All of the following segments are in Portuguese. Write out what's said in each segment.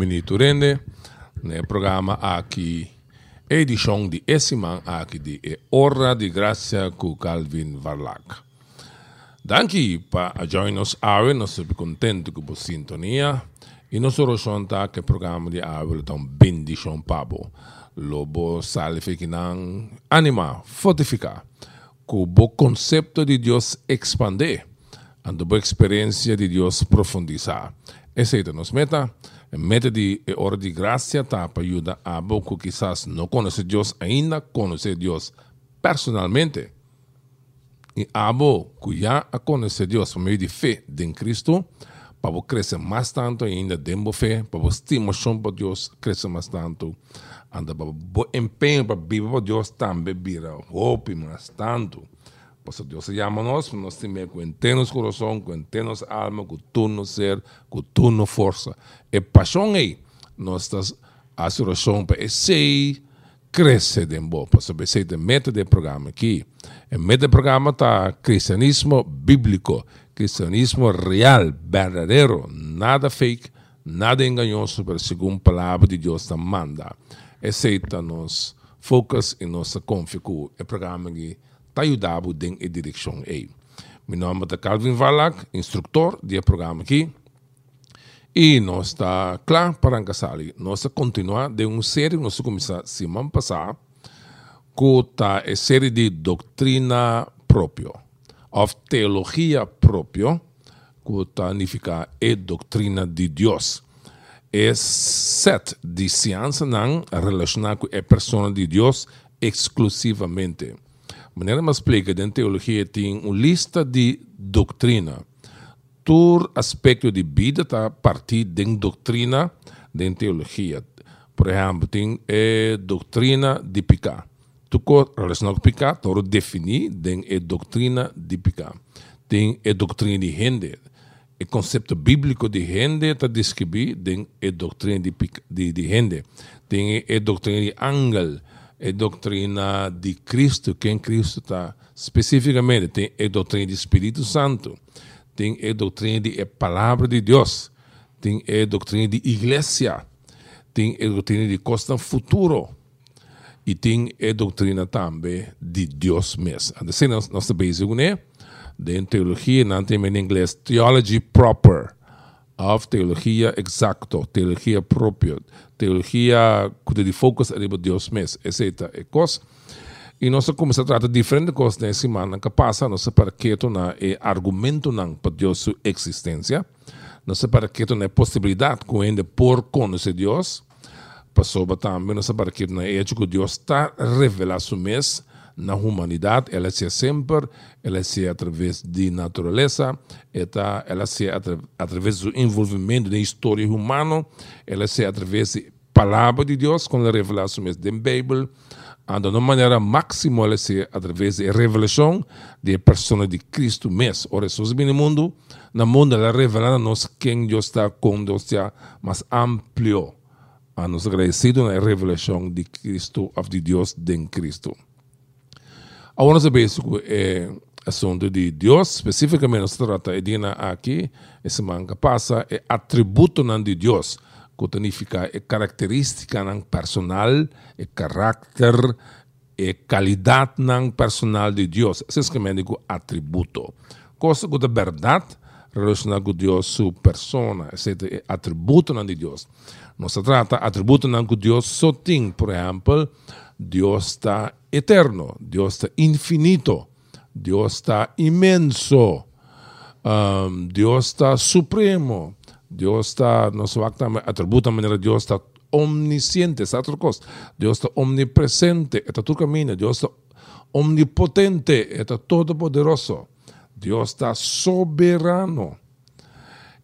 Bom Bombini Turende, no programa aqui, edição de esse man aqui de Hora de Graça com Calvin Varlac. Danke para join us hour, nós estamos contentes com a sintonia e nós oração tá que o programa de hour é um bendição pabo. Lobo salve que não anima, fortificar, com o conceito de Deus expandir, e a experiência de Deus profundizar. Essa é a nossa meta. A meta de hora de graça tá para ajudar a pouco quizás não conhecer Deus ainda, conhecer Deus personalmente e abo cuya a conhecer Deus por meio de fé em Cristo, para crescer mais tanto ainda dentro fé, para estimação para Deus crescer mais tanto, anda para empenho para viver para Deus também vira hope mais tanto. Por nós temos com entendo coração, com entendo alma, com turno ser, com turno força. E paixão aí, nós estamos a oração para esse crescer dentro, para saber se é meta do programa aqui. O meio do programa está cristianismo bíblico, cristianismo real, verdadeiro, nada fake, nada enganoso, mas segundo a palavra de Deus te manda. Aceita nos focus e nossa confio o programa que está ajudando em direção aí. Meu nome é Calvin Valak, instrutor do programa aqui. E nós está claro para começar. Nós continuar de uma série, nós começamos semana passada, escuta a série de doutrina própria, of teologia própria, que significa é doutrina de Deus. É set de ciência não relacionada com a pessoa de Deus exclusivamente. A maneira mais explica, em teologia tem uma lista de doutrina. Todo aspecto de vida está a partir de doutrina de teologia. Por exemplo, tem a doutrina de pecar tuko relacionado com pecado, toro definir tem a doutrina de pecado. Tem a doutrina de rende. O conceito bíblico de rende está descrito tem a doutrina de, de, de. Tem a doutrina de ángel, a doutrina de Cristo, quem Cristo está especificamente. Tem a doutrina de Espírito Santo. Tem a doutrina de a palavra de Deus. Tem a doutrina de igreja. Tem a doutrina de costa futuro e tem a doutrina também de Deus mesmo. Assim, nós, nós estamos né? de teologia, não tem em inglês, theology proper, of teologia exacto, teologia própria, teologia que de focus é Deus mesmo, etc. é coisa. E nós começamos a tratar diferentes coisas nessa semana que passa, nós que na é argumento não para Deus sua existência, nós que na possibilidade que ainda por conhecer Deus, passou também nessa parte na ética que Deus está revelando su mês na humanidade, ela se é sempre, ela se é através de natureza, ela se é através do envolvimento da história humana, ela se é através da palavra de Deus, quando ela revela su mês da Bíblia, de uma maneira máxima, ela se é através da revelação da pessoa de Cristo mesmo. Ora, se no mundo, no mundo ela revela a nós quem Deus está com Deus, mais amplo a nos agradecido na revelação de Cristo, de Deus em Cristo. Agora saber que é assunto de Deus, especificamente se trata de aqui, esse manca passa, é atributo de Deus, que significa é característica personal, é caráter, é qualidade personal de Deus. Esse é o atributo. Coisa que é verdade, relacionada com Deus, sua persona, esse é atributo de Deus. Não se trata atributo que Deus só tem, por exemplo, Deus está eterno, Deus está infinito, Deus está imenso, um, Deus está supremo, Deus está, não se atributo a maneira Deus está omnisciente, essa outra coisa. Deus está omnipresente, é tudo caminho, Deus está omnipotente, é todo poderoso. Deus está soberano.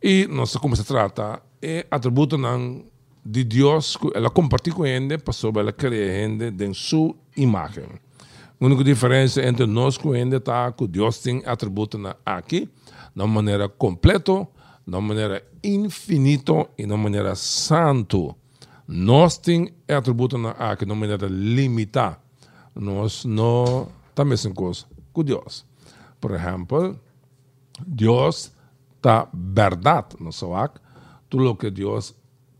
E não sei como se trata, é atributo não de Deus, ela compartilha com ele, passou ela criar ele em sua imagem. A única diferença entre nós com ele está que Deus tem atributos aqui, de uma maneira completa, de uma maneira infinita e de uma maneira santo. Nós temos atributos aqui de uma maneira limitada. Nós não estamos em coisa com Deus. Por exemplo, Deus está verdade no seu acto, tudo o que Deus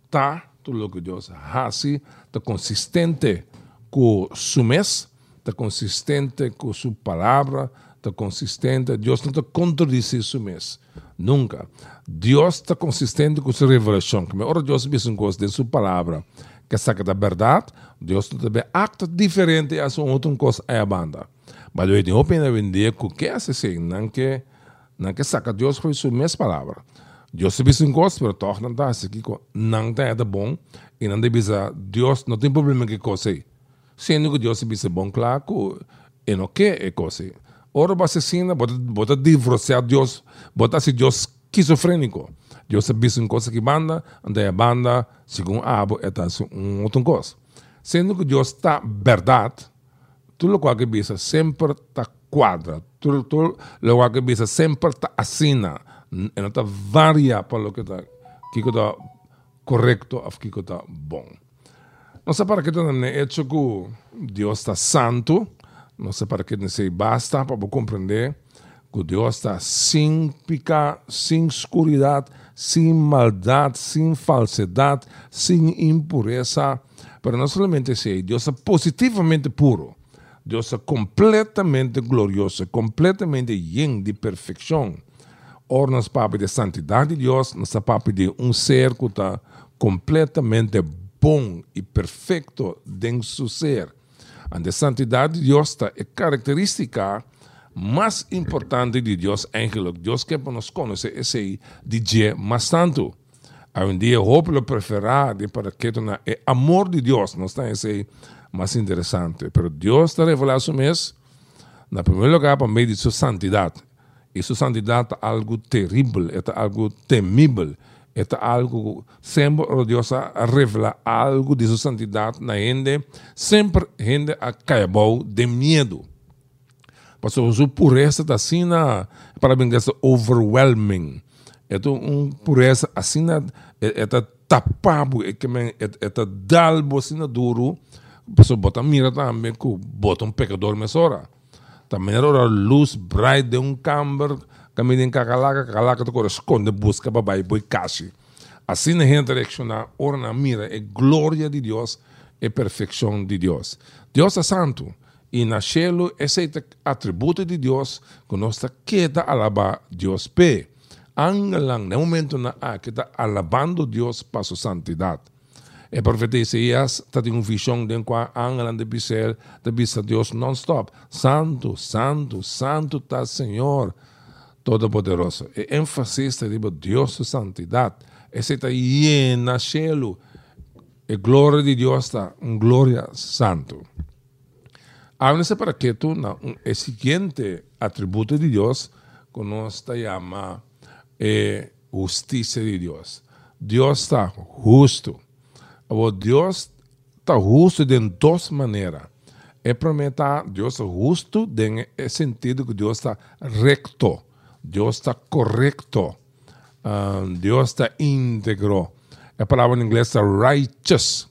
está, tudo o que Deus hace, está consistente com su mês, está consistente com sua palavra, está consistente. Deus não está contradizer su mês. Nunca. Deus está consistente com sua revelação. Que ora Deus diz um coisa de sua palavra, que saca da verdade, Deus também acta diferente a sua outra coisa é a banda. Mas eu tenho opinião que que é assim, não que não que saca Deus foi sua mesma palavra. Deus se diz um coisa, mas toch não está assim, não está é bom, e não deve Deus não tem problema que coisa Sendo que Deus se diz bom, claro, e não que é coisa Ora você ensina, bota, divorciar Deus, bota se Deus esquizofrênico. Deus sabe uma coisa que banda, anda a banda, segundo abo, é um outra coisa. Sendo que Deus está verdade, tudo que bisa sempre está quadra, tudo, tudo que bisa sempre está assina, não está varia para o que está que está correto, ou que está bom. Não sei para que não é que Deus está santo, não sei para que se basta para compreender que Deus está sem pecado, sem escuridade, sem maldade, sem falsidade, sem impureza. Para não somente ser Deus é positivamente puro. Deus é completamente glorioso, completamente lleno de perfeição. Ora, nós papo de santidade de Deus, nós papo de um ser que está completamente bom e perfeito dentro seu ser. A santidade de Deus é característica mais importante de Deus eigenlijk. Deus quer para nós conhecer esse DJ mais tanto. Há um dia, roupa preferado para que o amor de Deus, não está esse mais interessante. Mas Deus está revelando isso mesmo, na primeiro lugar, por meio de sua santidade. Sua santidade é algo terrível, é algo temível é algo, sempre Deus revela algo de sua santidade na gente, sempre gente acabou de medo. Pastor, sua pureza da sina, para mim, é overwhelming. É uma pureza assim, é, tapado, é que é, é dalbo assim duro. Pastor, bota mira também que bota um pecador mesora. Também era a luz bright de um camber, kami din kakalaka, kakalaka to corresponde busca babai boi casi. Assim na gente reaccionar, ora na mira, é glória de Deus, é perfeição de Deus. Deus é santo. E na cielo, esse atributo de Deus, que nós queda alabar Deus pe. Angelang, no momento na a, que está alabando Deus para sua santidade. E profeta Isaías está em uma visão de qual angelang de bisel, de bisa Deus non-stop. Santo, santo, santo está Senhor. Todo-Poderoso. E ênfase está de Deus santidade. Esse está llena cielo. E glória de Deus está, um glória santo. Háblese para que tu, no, el siguiente atributo de que nós chama é justiça de Deus. Deus está justo. O Deus está justo de duas maneiras. É prometer Deus é justo no sentido que Deus está recto. Deus está correto. Uh, Deus está íntegro. A palavra em inglês é righteous.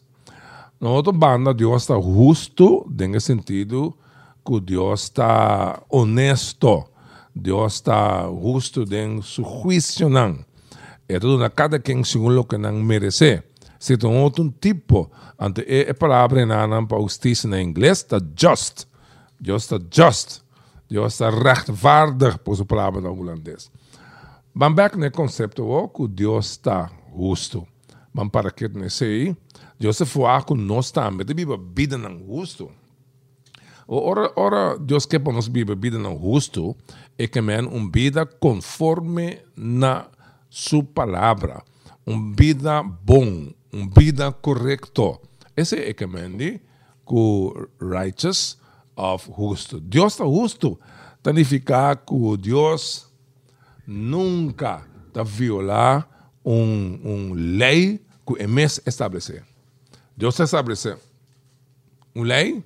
Na outra banda, Deus está justo, no sentido que Deus está honesto. Deus está justo em seu juízo. É tudo na cada quem segundo o que não merece. Se tem outro tipo, ante a palavra na para justiça em inglês está just. Deus está just. Deus está rechtvaardig, por sua palavra no holandês. Back no conceito que Deus está justo. Vamos para que nesse aí, Deus se for com nós também, de vida não justo. Ora, ora Deus quer para nós viver vida não justo, é que men uma vida conforme na sua palavra, uma vida bom, uma vida correto. Esse é que men que righteous, of justo. Deus está justo. Significa que Deus nunca está violar um, um lei que é mês estabelecer. Deus estabelece uma lei,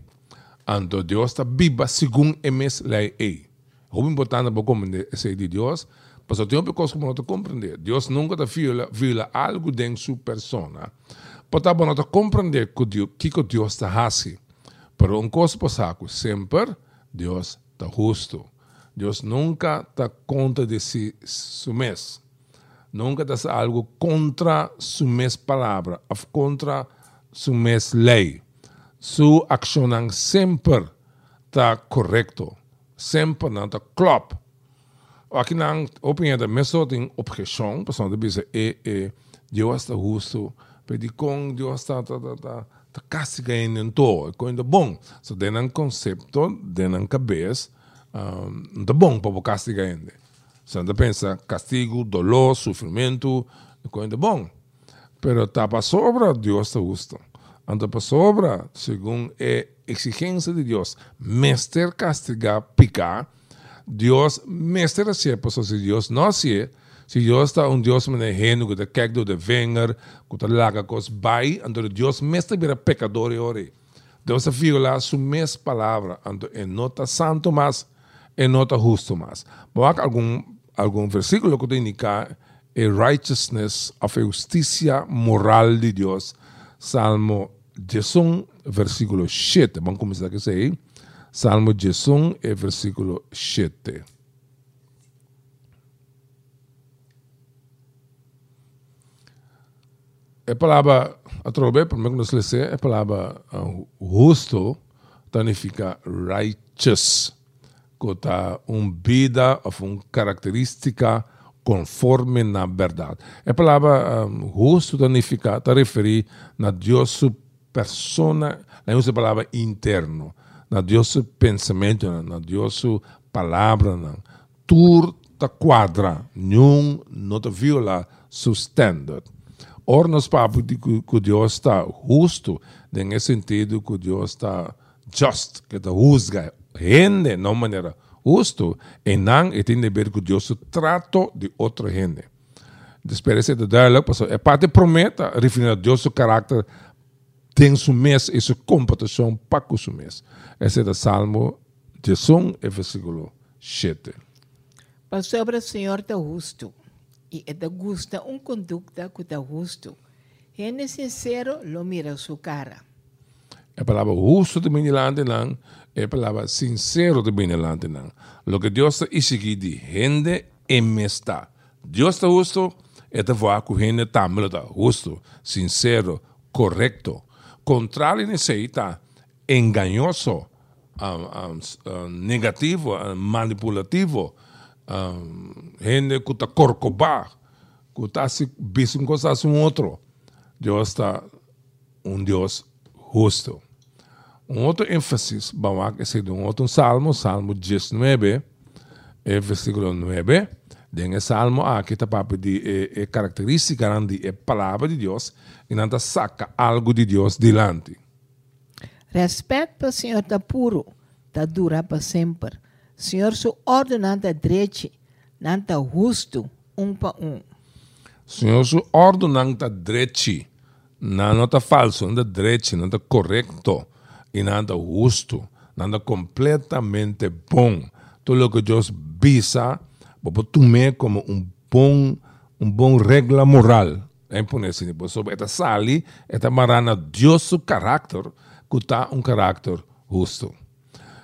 então Deus está viva segundo a mês lei é. O importante para compreender essa de Deus, mas tem uma coisa que não compreender. Deus nunca está viola, viola algo dentro de sua persona. Para não compreender que Deus, que Deus está fazendo. Pero um coisa saco, sempre Deus está justo. Deus nunca está conta de si, mês. nunca das algo contra su mes palabra, of contra su mes lei. Su accionan sempre está correcto, sempre não está klop. Aqui não, opinião da mesma tem objeção, pessoal, de dizer, é, é, Deus está justo, pedi com Deus está, está, está, está, está castigando em todo, coisa bom. So, den um conceito, den um cabeça, um, está bom para castigar ainda. So, pensa, castigo, dolor, sofrimento, coisa bom. Pero está para sobra, Deus está justo. Anda para sobra, segundo a exigência de Deus, mestre castigar, picar, Deus, mestre assim, se Deus não assim, se Deus está um Deus menigeno, que kijkt door de vinger, que laga cos bij, en door Deus mestre vira pecador e ore. Deus a violar su mes palavra, ando en nota santo mas, en nota justo mas. Mas algum algum versículo que te indica a righteousness a justicia moral de Deus. Salmo 11, versículo 7. Vamos começar a dizer. Salmo 11, versículo 7. a palavra atrobe, primeiro que nós lemos, a palavra uh, justo significa righteous, que está uma vida uma característica conforme na verdade. A palavra justo significa, está refere na Deus persona, ela usa a palavra interno, na Deus pensamento, na Deus palavra, na tudo quadra, nenhum não viola seu standard. Ora, nós falamos de que, Deus está justo, nesse sentido que Deus está just, que está juzga gente de maneira justo, e não e tem a ver que Deus trata de outra gente. Ser duidelijk, porque é parte prometa, referindo a Deus o caráter tem su mês e sua computação para com su mês. Esse é o Salmo 11, versículo 7. Pastor, o Senhor está justo e é gusta uma conduta que está justo. Gente sincero lo mira sua cara. A palavra justo também delante não, é a palavra sincero também delante não. Lo que Deus está de gente é mesta. Deus está justo, é de voar com gente também está justo, sincero, correto. Está enganoso, um, um, negativo, manipulativo, um, gente que está corcovado, que está se visto com um outro. Deus está um Deus justo. Um outro ênfase, vamos a ser um outro salmo, salmo 19, é versículo 9. Dentro salmo aqui está para pedir a característica de a palavra de Deus e não saca algo de Deus delante. Respeito para o Senhor está puro, está dura para sempre. Senhor, su ordenança direita, nanta justo, um para um. Senhor, su ordenança direita, não está falso, não está direito, não está correto, e não está justo, não está completamente bom. Tudo o que Deus visa, vou tomar como um bom, um bom regra moral. É por isso, sobre esta sali, esta marana Deus su caráter, que está um caráter justo.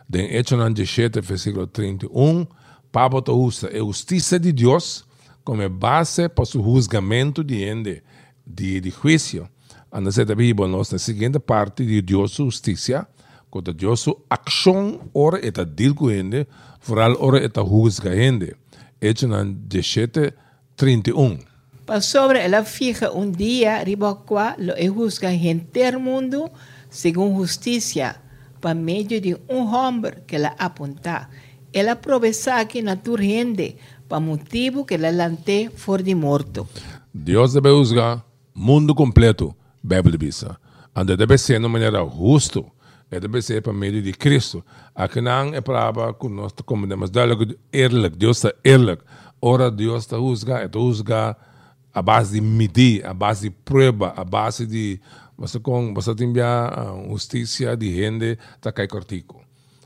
Den Hecho 17, versículo 31, Pablo usa a justiça de Deus como base para o julgamento de, de, de juízo. Anda a Bíblia, na seguinte parte de Deus justiça, quando Deus ação, ora eta dilguende, vooral ora eta julgende. Hecho 17, 31. Para sobre ela fija um dia, riba qua lo e juzga gente mundo, segundo justiça por meio de um homem que ela aponta. Ela aproveita que na rende para motivo que ela lante for de morto. Deus deve usar mundo completo, Bíblia diz. Ande deve ser de maneira justa. É deve ser por meio de Cristo. Aqui não é palavra que nós compreendemos duidelijk, eerlijk. Deus está eerlijk. Ora Deus está usando, é usar a base de medir, a base de prova, a base de Basta kung basta timbia uh, justiça de gente tá cai cortico.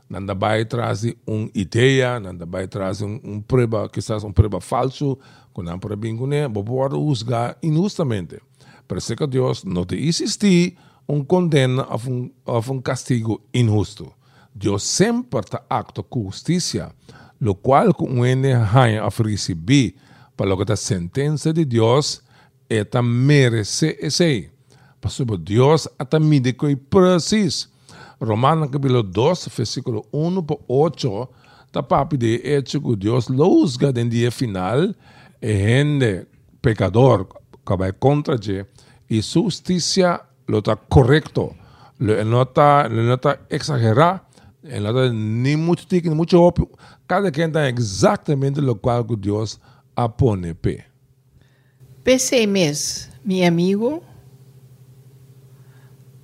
Nanda vai trazer uma ideia, nanda vai trazer um, um prova, quizás um prova falso, com não para com ele, pode usar injustamente. Parece que Deus não te existe um condena a um, a castigo injusto. Deus sempre está acto com justiça, lo ele vai a receber para lo que a sentença de Deus é ta merece. Pastor, Deus até mide que preciso. Romano capítulo 2, versículo 1 por 8, tá papi de hecho que Deus juzga en dia final e gente pecador que vai contra je e justicia lo está correcto. Lo, no está, no está exagerado, no ni mucho tique, ni mucho opio. Cada quien está exatamente lo cual Deus apone pe. Pensei mes, meu amigo,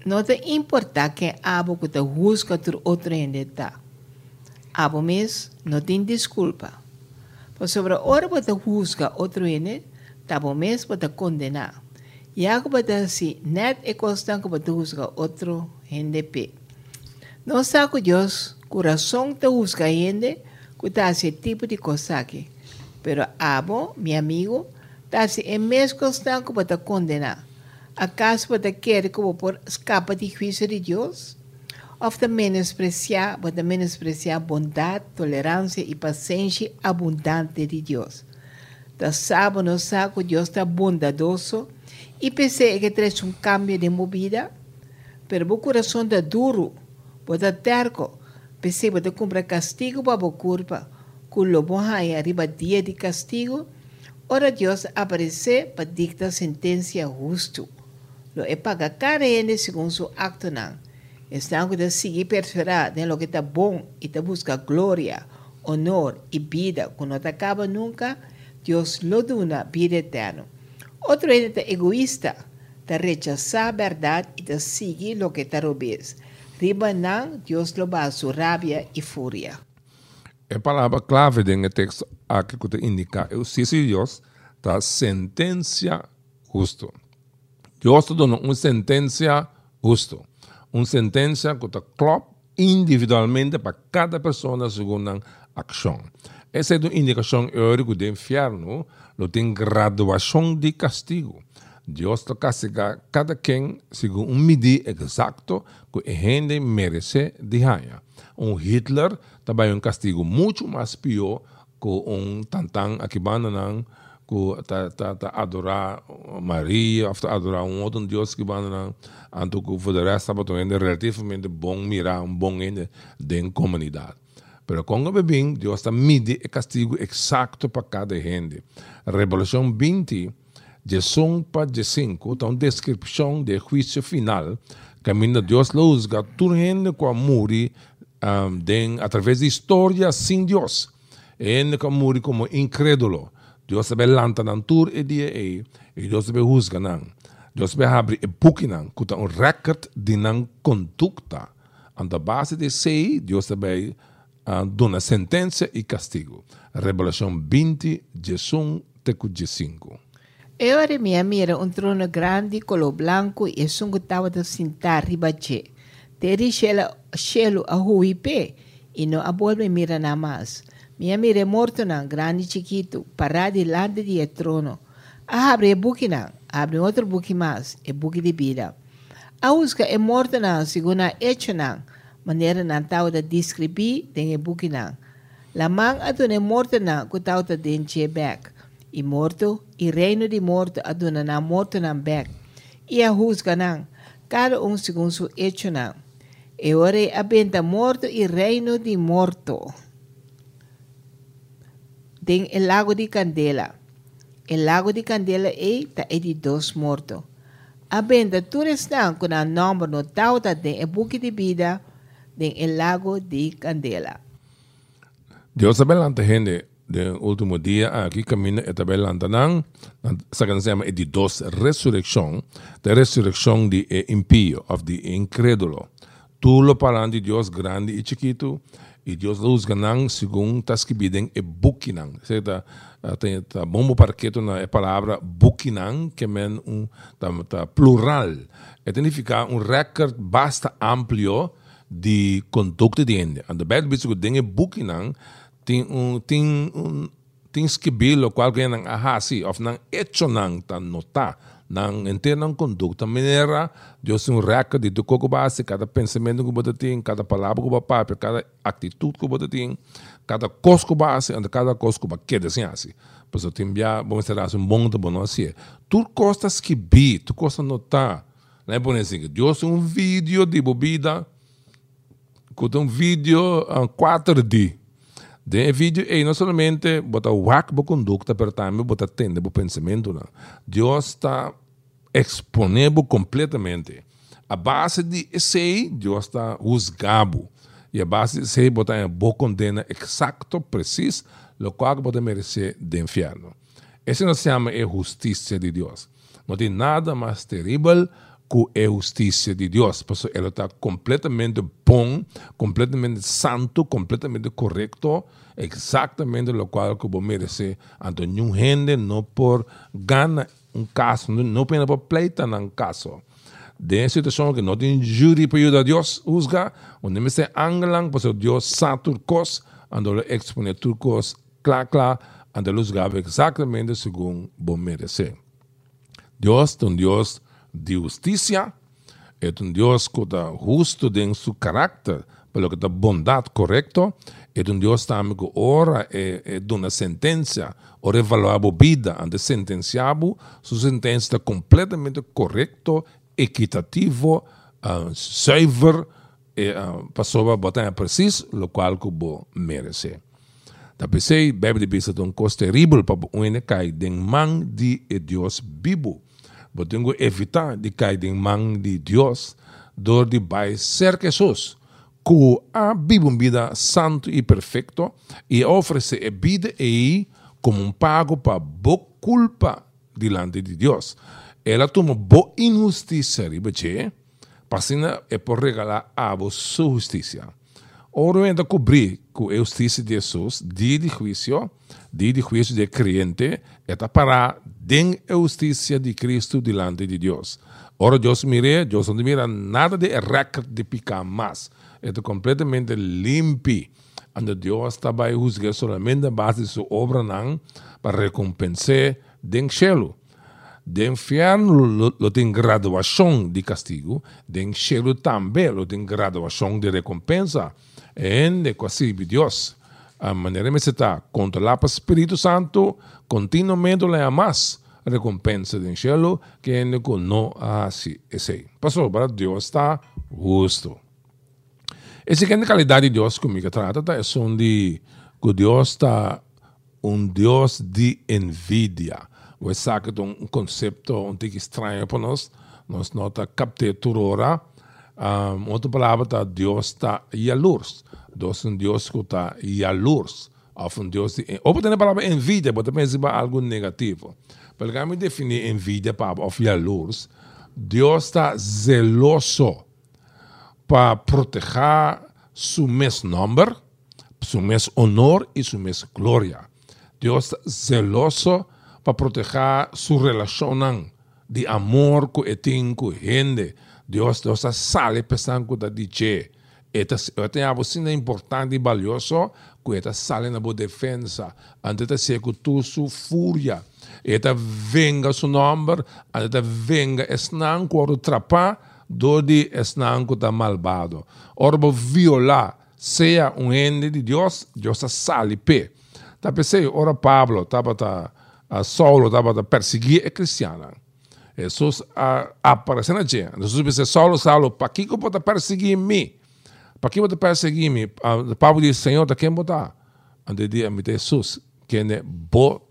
não te importa que abo que te busca tu outro ende tá. Abo mes, não tem desculpa. Por sobre a hora que te busca outro ende, tá bom mes te condenar. E algo para si, net é constante para te busca outro ende pe. Não sabe Deus, coração te busca que tá esse tipo de coisa aqui. Pero abo, meu amigo, se é mesmo constante para te condenar. ¿Acaso você quer como por escapa do juízo de Deus? Ou te menospreciar, você menospreciar bondade, tolerância e paciência abundante de Deus? Da sabe sabe que Deus está bondadoso e pensei que traz um cambio de movida, pero o coração está duro, você terco, pensei que compra castigo para a culpa, que o lobo arriba dia de castigo, ora Deus aparecer para dictar sentença justa lo é paga carene segundo seu acto não. Estão que seguir perseverar em lo que está bom e te busca glória, honor e vida, que não acaba nunca, Deus lo duna vida eterna. Outro é egoísta, te rechazar a verdade e te seguir lo que. Riba não, Deus lo a su rabia e fúria. A palavra clave do texto aqui que indica é o Deus da sentença justa. Deus dando uma sentença justa. Uma sentença que está individualmente para cada pessoa segundo a ação. Essa é uma indicação que do inferno não tem graduação de castigo. Deus está castigar cada quem segundo um medida exato que a gente merece de ganhar. Um Hitler também um castigo muito mais pior que um tantan aqui ku ta ta ta adorar Maria, ta adorar um outro Deus que for de resto sabe também relativamente bom mirar um bom ende den comunidade. Pero quando bem Deus está mide o castigo exato para cada gente. Revolução 20 de som para de 5 está uma descrição de juízo final caminho Deus usa tudo gente com muri um, den, através de história sem Deus. Ele que muri como incrédulo. Dios sabe lanta nan tur e dia e, e Dios sabe husga nan. Dios sabe abrir e buki nan, kuta un record di nan conducta. An da base de sei, Dios sabe dona sentença e castigo. Revelação 20, 21, tecu 5. E ora minha mira um trono grande, color branco e sungo tava de sentar ribache. Teri shelo a huipe e não a bolme mira na mais. Minha mire morto não, grande e chiquito, parado diante do trono. Abre buque não, abre outro buque mais, é buque de vida. A usca é morto não, segundo a não, maneira não tal de descrever tem o buque não. La mão aduna é morto não, que tal de dente back. E morto, e reino de morto aduna na morto não back. E a usca não, cada um segundo seu hecho não. E ora é a morto e reino de morto tem o Lago de Candela. O Lago de Candela é tá é de dois mortos. A benda tudo está com o nome no tal da tem o buque de vida tem o Lago de Candela. Deus abençoe gente de último dia aqui caminha e também lantanang sa kan sema é de dos resurrecção da resurrecção de impio of the incrédulo tudo para de Deus grande e chiquito e Deus luz ganang segundo tas que bidem e bukinang. Certo? Tem tá bom parqueto na é palavra bukinang que men um tá, tá plural. E significa um recorde basta amplo de conduta de ende. And the bad que tem bukinang tem um tem um tem skibilo qual que nang aha si of nang echo nang ta nota não interna conduta maneira Deus um recorde de coco base cada pensamento que você tem cada palavra que você cada atitude que você tem cada coisa que base e cada coisa que assim assim pois eu tenho já vamos ser um bom de bom assim tu costas que bi tu costas notar né por assim Deus um vídeo de bebida com um vídeo em 4D de vídeo e não somente bota whack bo conduta per também bota tende bo pensamento não Deus está exponível completamente. A base de esse Deus está juzgado e a base de esse bota em boa condena exato preciso lo qual pode merecer de inferno esse não se chama justiça de Deus não tem nada mais terrível com a justiça de Deus, porque ela está completamente bom, completamente santo, completamente correto, exatamente o qual que vou merecer. Então, nenhum gente não por gana um caso, não pena por pleita um caso. De situação que não tem júri para ajudar Deus juzgar, onde me se anglan, porque Deus sabe turcos, ando expone turcos, claro, claro, ando juzgar exatamente segundo vou merecer. Deus é um Deus de justiça, é um Deus que está justo em seu caráter, pelo que está bondade correto, é um Deus também que ora é, é de uma sentença, ora evaluar a vida, ande sentenciado, sua sentença está completamente correto, equitativo, uh, saver, e, uh, passou a botar preciso, o qual que vou merecer. Da pensei, bebe de bisa um costo terrível para o cai den man de Deus vivo. Tengo evitar de cair em mão de Deus, dor de vai ser Jesus, que a vive uma vida santo e perfeito e oferece a vida aí como um pago para boa culpa diante de Deus. Ela toma boa injustiça, ribeche, passina é por regalar a sua justiça. Ora, ainda cobrir com a justiça de Jesus, dia de juízo, dia de juízo de crente, é para den justiça de Cristo diante de Deus. Ora, Deus mire, Deus não mira nada de record de picar mais. É completamente limpo. Onde Deus está para juzgar solamente a base de sua obra não, para recompensar den cielo. Den inferno lo tem graduação de castigo, den cielo também lo tem graduação de recompensa. E quase Deus a maneira me está controlar para o Espírito Santo, continuamente le amas recompensa do cielo, que ele não assim esse. Pastor, para Deus está justo. Essa que é a qualidade de Deus comigo trata, é som de que Deus está um Deus de envidia. Que é um conceito um pouco estranho para nós, nós não está captando hora. Um, outra palavra, tá, Deus está jealoso. Deus é um Deus que está jealoso. Ou um Deus de... Ou pode a palavra envidia, pode pensar algo negativo. Que me definir envidia para jealoso, Deus está zeloso para proteger seu mesmo nome, seu mesmo honor e sua mesma glória. Deus está zeloso para proteger sua relação de amor que tem com gente. Deus está sale que dizer Eta, eta algo assim importante e valioso que eta sale na boa defesa, antes de ser tu sua fúria. Eta venga su nome, eta venga esnan quando trapa, dodi esnan da malvado. Orbo violar, seja um ende de Deus, Deus sale pe. Tá pensei, ora Pablo, tava tá, a Saulo tava tá perseguir é cristiana. Jesus a, aparecendo a gente. Jesus disse, Saulo, Saulo, para que que pode perseguir me? Para quem você perseguir-me? O Pablo diz, Senhor, de quem botar? Ande diz, me Jesus, quem é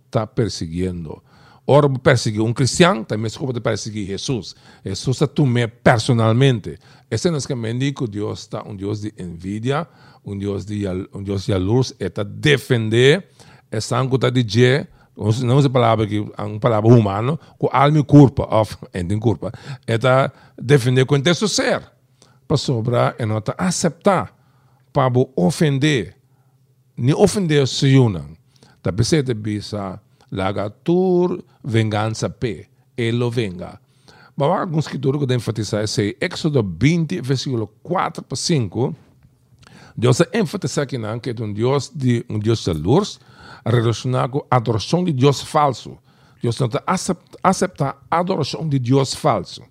está perseguindo. Ora, perseguir um cristiano, também se pode perseguir Jesus. Jesus está tu me personalmente. Esse não é que me indica Deus está um Deus de envidia, um Deus de, um Deus de luz, está defender, é sangue está dizer, não é palavra que uma palavra humana, com alma e corpo, of, em corpo, está defender com o ser. Para sobrar e nota aceitar para ofender ni ofender se yunan ta pesete bisa laga tur vengança pe ele venga. Mas alguns escritor que enfatizar esse Éxodo 20 versículo 4 para 5 Deus enfatiza aqui não que é um Deus de um Deus de luz relacionado com a adoração de Deus falso Deus não aceita, aceita a adoração de Deus falso.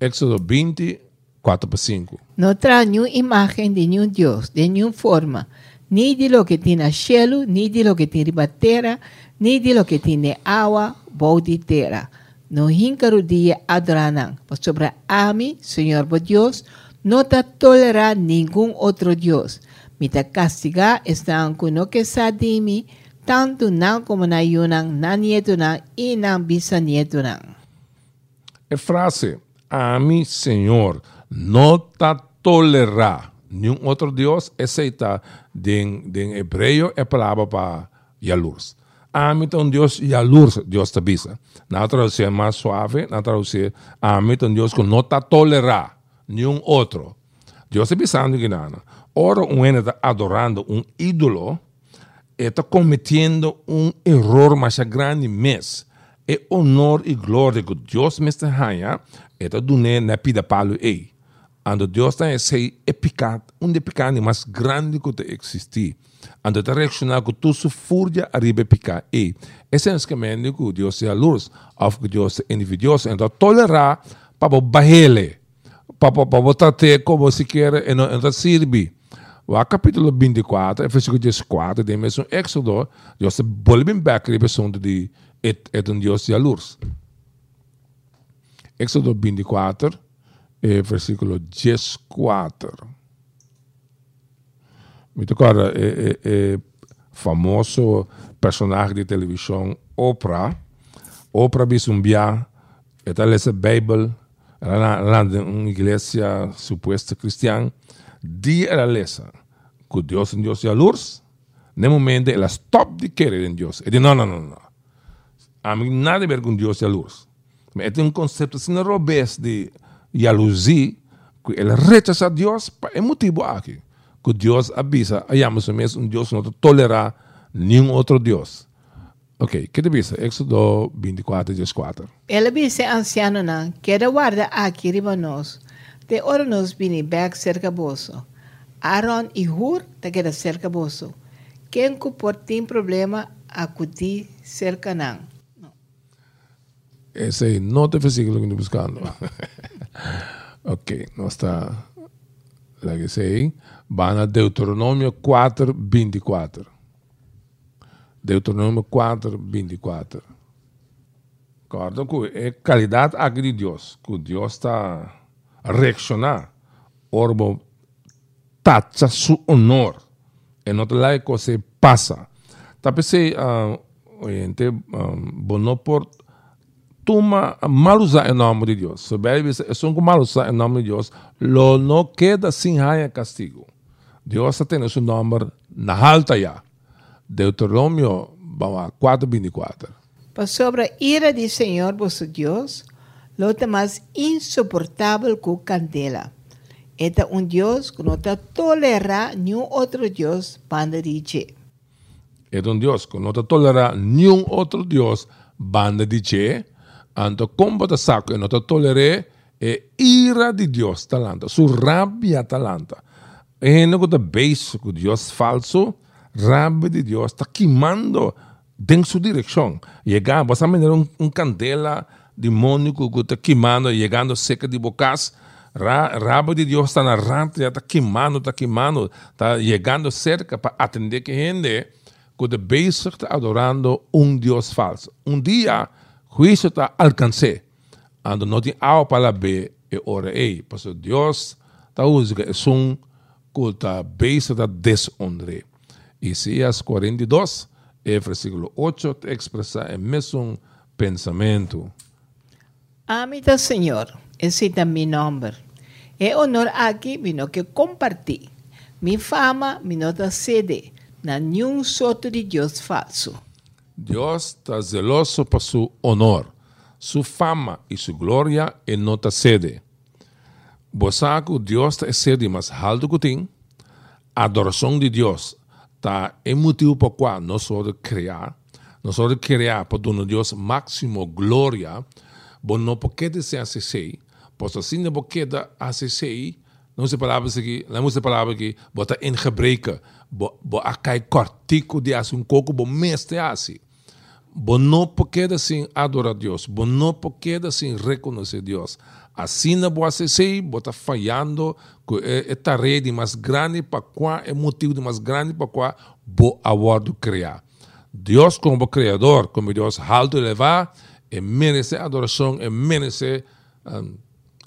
Éxodo 20, 4 para 5. No trae nenhuma imagem de nenhum Deus, de nenhuma forma, ni de lo que tiene cielo, ni de lo que tiene terra, ni de lo que tiene agua, boa de terra. No hincaro dia adoranan, por sobre a mí, Señor por Dios, no te tolerará ningún otro Dios. Mi te castiga están con lo que sa de mí, tanto nan como na yunan, na nieto nan, y nan bisanieto nan. É frase, a mim, Senhor, não te tolerará nenhum outro Deus, aceita em, em hebreu é palavra para Yalurs. A mim, então, Deus Yalurs, Deus te avisa. Na tradução mais suave, na tradução, a mim, então, Deus que não te tolerará nenhum outro. Deus está avisando que nada. Ora, um está adorando um ídolo, está cometendo um erro mais grande mesmo. É honor e glória que Deus me está dando, está dando na vida para ele. Ando Deus tem esse é pecado, um de mais grande que existir. Ando te reaccionar com tu sua fúria arriba pecar. E essencialmente que Deus é a luz, ou que Deus é individuoso, então tolerar para barrele, para para tratar como se quer e não. O capítulo 24, versículo 14, de mesmo Éxodo, Deus volve back a pessoa de é, é um Deus de luz. Éxodo 24, eh, versículo 14. Me agora, é, é, é famoso personagem de televisão Oprah. Oprah Bisumbia, ela lê a Bíblia, ela em uma igreja suposta cristã, dia ela lê que Deus é Deus de luz, no momento ela stop de querer em Deus. Ela diz, não, não, não, não. A mim nada a ver com Deus de luz. Mas é um conceito assim robusto de e a luzir que ele rechaça Deus é motivo aqui. Que Deus avisa, ayamos mesmo um Deus não tolerar nenhum outro Deus. Ok, que te avisa? Éxodo 24, 14. Ele disse anciano não, queda guarda aqui riba nós. Te ora nos vini back cerca boso. Aaron e Hur te queda cerca boso. Quem que por tem problema acuti cerca não. Esse não é o versículo que estou buscando. ok, não está. Lá que sei. Van a Deuteronômio 4, 24. Deuteronômio 4, 24. Concordo que é qualidade aqui de Deus. Que Deus está reaccionar. Orbo tacha su honor. E te lá que se passa. Tapi se, uh, oyente, um, bono por toma mal usar em nome de Deus. Se é só mal usar em nome de Deus, lo não queda sem raia castigo. Deus tem o seu nome na alta já. Deuteronômio 4:24. Por sobre a ira do Senhor vosso Deus, lo mais insuportável que candela. É um Deus que não tolera nenhum outro Deus banda de É um Deus que não tolera nenhum outro Deus banda de Anto combate saco e não tolere e ira di Deus talanta, su rabbia talanta. E não que base que Deus falso, rabbia di Deus está queimando em sua direção. Chegar, você vai um, um candela demônico que está queimando, chegando seca de bocas, Ra, rabo de Deus está na ranta, está queimando, está queimando, está chegando cerca para atender que gente que está bezig adorando um Deus falso. Um dia, juicio está alcancé. Ando no tiene agua para ver e ora ei. Pues Dios está usando es un culta base da deshonre. Isaías 42, e versículo 8, te expresa el mesmo pensamento. Amita Señor, esse mi nombre. É honor aqui, vino que comparti. Mi fama, mi nota sede, na nenhum soto de Deus falso. Dios está zeloso por su honor, su fama y su gloria e não está sede. Bosaco Deus está sede mais alto que adoração de Deus está é motivo por qual nós somos criar, nós somos criar para dar Deus máximo glória, bom não porque ser assim, pois assim não porque assim, não se palavra aqui, não se palavra aqui, bota em gebreken, bo, bo akai kortiku di asun koko bo meste asi. Você não pode sem adorar Deus. Você não pode sem reconhecer Deus. Assim você sei, você está falhando com esta rede mais grande para qual é motivo mais grande para qual você aguardo criar. Deus como criador, como Deus alto levar, e merece adoração, e merece um,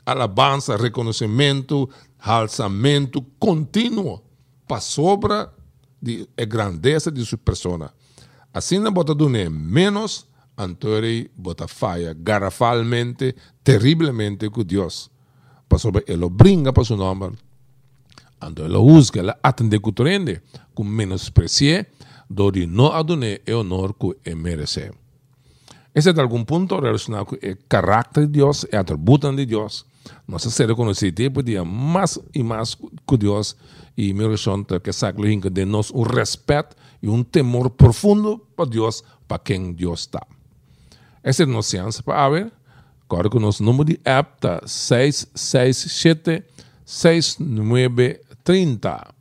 alabança, reconhecimento, alçamento contínuo para sobra de a grandeza de sua persona. Assim não bota dune menos, Antori bota falha garrafalmente, terrivelmente com Deus. Para sobre ele brinca para seu nome. Então ele usa, ele atende com trende, com menosprezie, dori não adune e honor que merece. Esse é de algum ponto relacionado com o caráter de Deus e atributos de Deus. Nossa ser reconhecido tipo dia mais e mais com Deus e meu oração é que sabe de nós um respeito e um temor profundo para Deus, para quem Deus está. Essa é a nossa chance para ver. Agora que o nosso número de app está 667 6930.